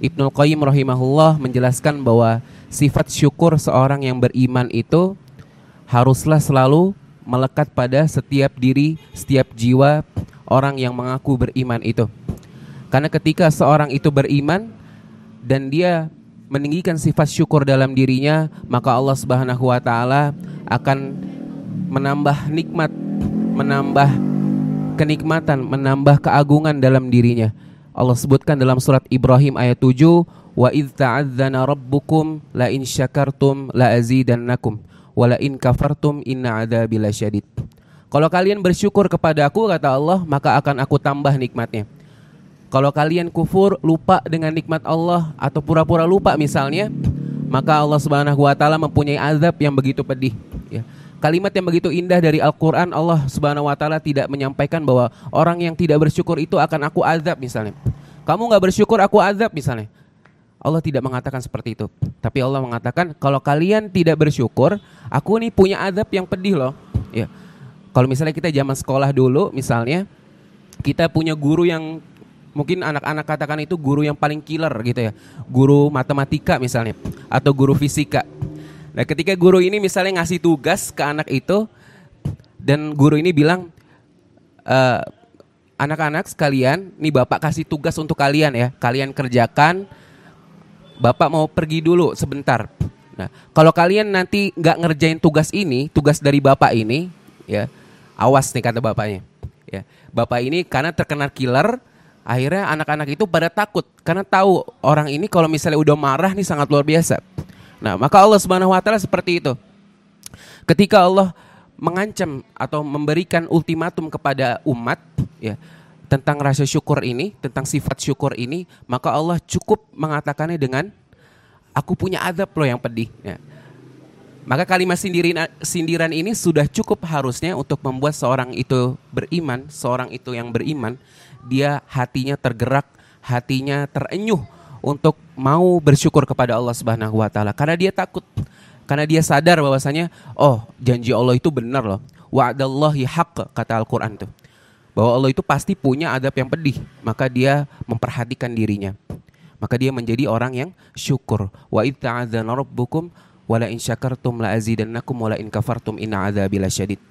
Ibnu Qayyim rahimahullah menjelaskan bahwa sifat syukur seorang yang beriman itu haruslah selalu melekat pada setiap diri, setiap jiwa orang yang mengaku beriman itu. Karena ketika seorang itu beriman dan dia meninggikan sifat syukur dalam dirinya, maka Allah Subhanahu wa taala akan menambah nikmat, menambah kenikmatan, menambah keagungan dalam dirinya. Allah sebutkan dalam surat Ibrahim ayat 7, "Wa idz ta'adzana rabbukum la in syakartum la azidannakum wa la in kafartum inna adzabi lasyadid." Kalau kalian bersyukur kepada aku kata Allah, maka akan aku tambah nikmatnya. Kalau kalian kufur, lupa dengan nikmat Allah atau pura-pura lupa misalnya, maka Allah Subhanahu wa taala mempunyai azab yang begitu pedih, ya. Kalimat yang begitu indah dari Al-Quran Allah subhanahu wa ta'ala tidak menyampaikan bahwa Orang yang tidak bersyukur itu akan aku azab misalnya. Kamu nggak bersyukur aku azab misalnya. Allah tidak mengatakan seperti itu. Tapi Allah mengatakan kalau kalian tidak bersyukur Aku nih punya azab yang pedih loh. Ya. Kalau misalnya kita zaman sekolah dulu misalnya Kita punya guru yang mungkin anak-anak katakan itu guru yang paling killer gitu ya. Guru matematika misalnya. Atau guru fisika Nah, ketika guru ini misalnya ngasih tugas ke anak itu dan guru ini bilang eh, anak-anak sekalian, nih Bapak kasih tugas untuk kalian ya. Kalian kerjakan. Bapak mau pergi dulu sebentar. Nah, kalau kalian nanti nggak ngerjain tugas ini, tugas dari Bapak ini, ya, awas nih kata bapaknya. Ya, Bapak ini karena terkena killer, akhirnya anak-anak itu pada takut karena tahu orang ini kalau misalnya udah marah nih sangat luar biasa. Nah, maka Allah Subhanahu wa taala seperti itu. Ketika Allah mengancam atau memberikan ultimatum kepada umat ya tentang rasa syukur ini, tentang sifat syukur ini, maka Allah cukup mengatakannya dengan aku punya adab loh yang pedih ya. Maka kalimat sindiran, sindiran ini sudah cukup harusnya untuk membuat seorang itu beriman, seorang itu yang beriman, dia hatinya tergerak, hatinya terenyuh untuk mau bersyukur kepada Allah Subhanahu wa taala. Karena dia takut. Karena dia sadar bahwasanya oh janji Allah itu benar loh. Wa'dallahi haqq kata Al-Qur'an tuh. Bahwa Allah itu pasti punya adab yang pedih. Maka dia memperhatikan dirinya. Maka dia menjadi orang yang syukur. Wa ta'adzana rabbukum wala in syakartum la azidannakum wala in kafartum inna adzabi lasyadid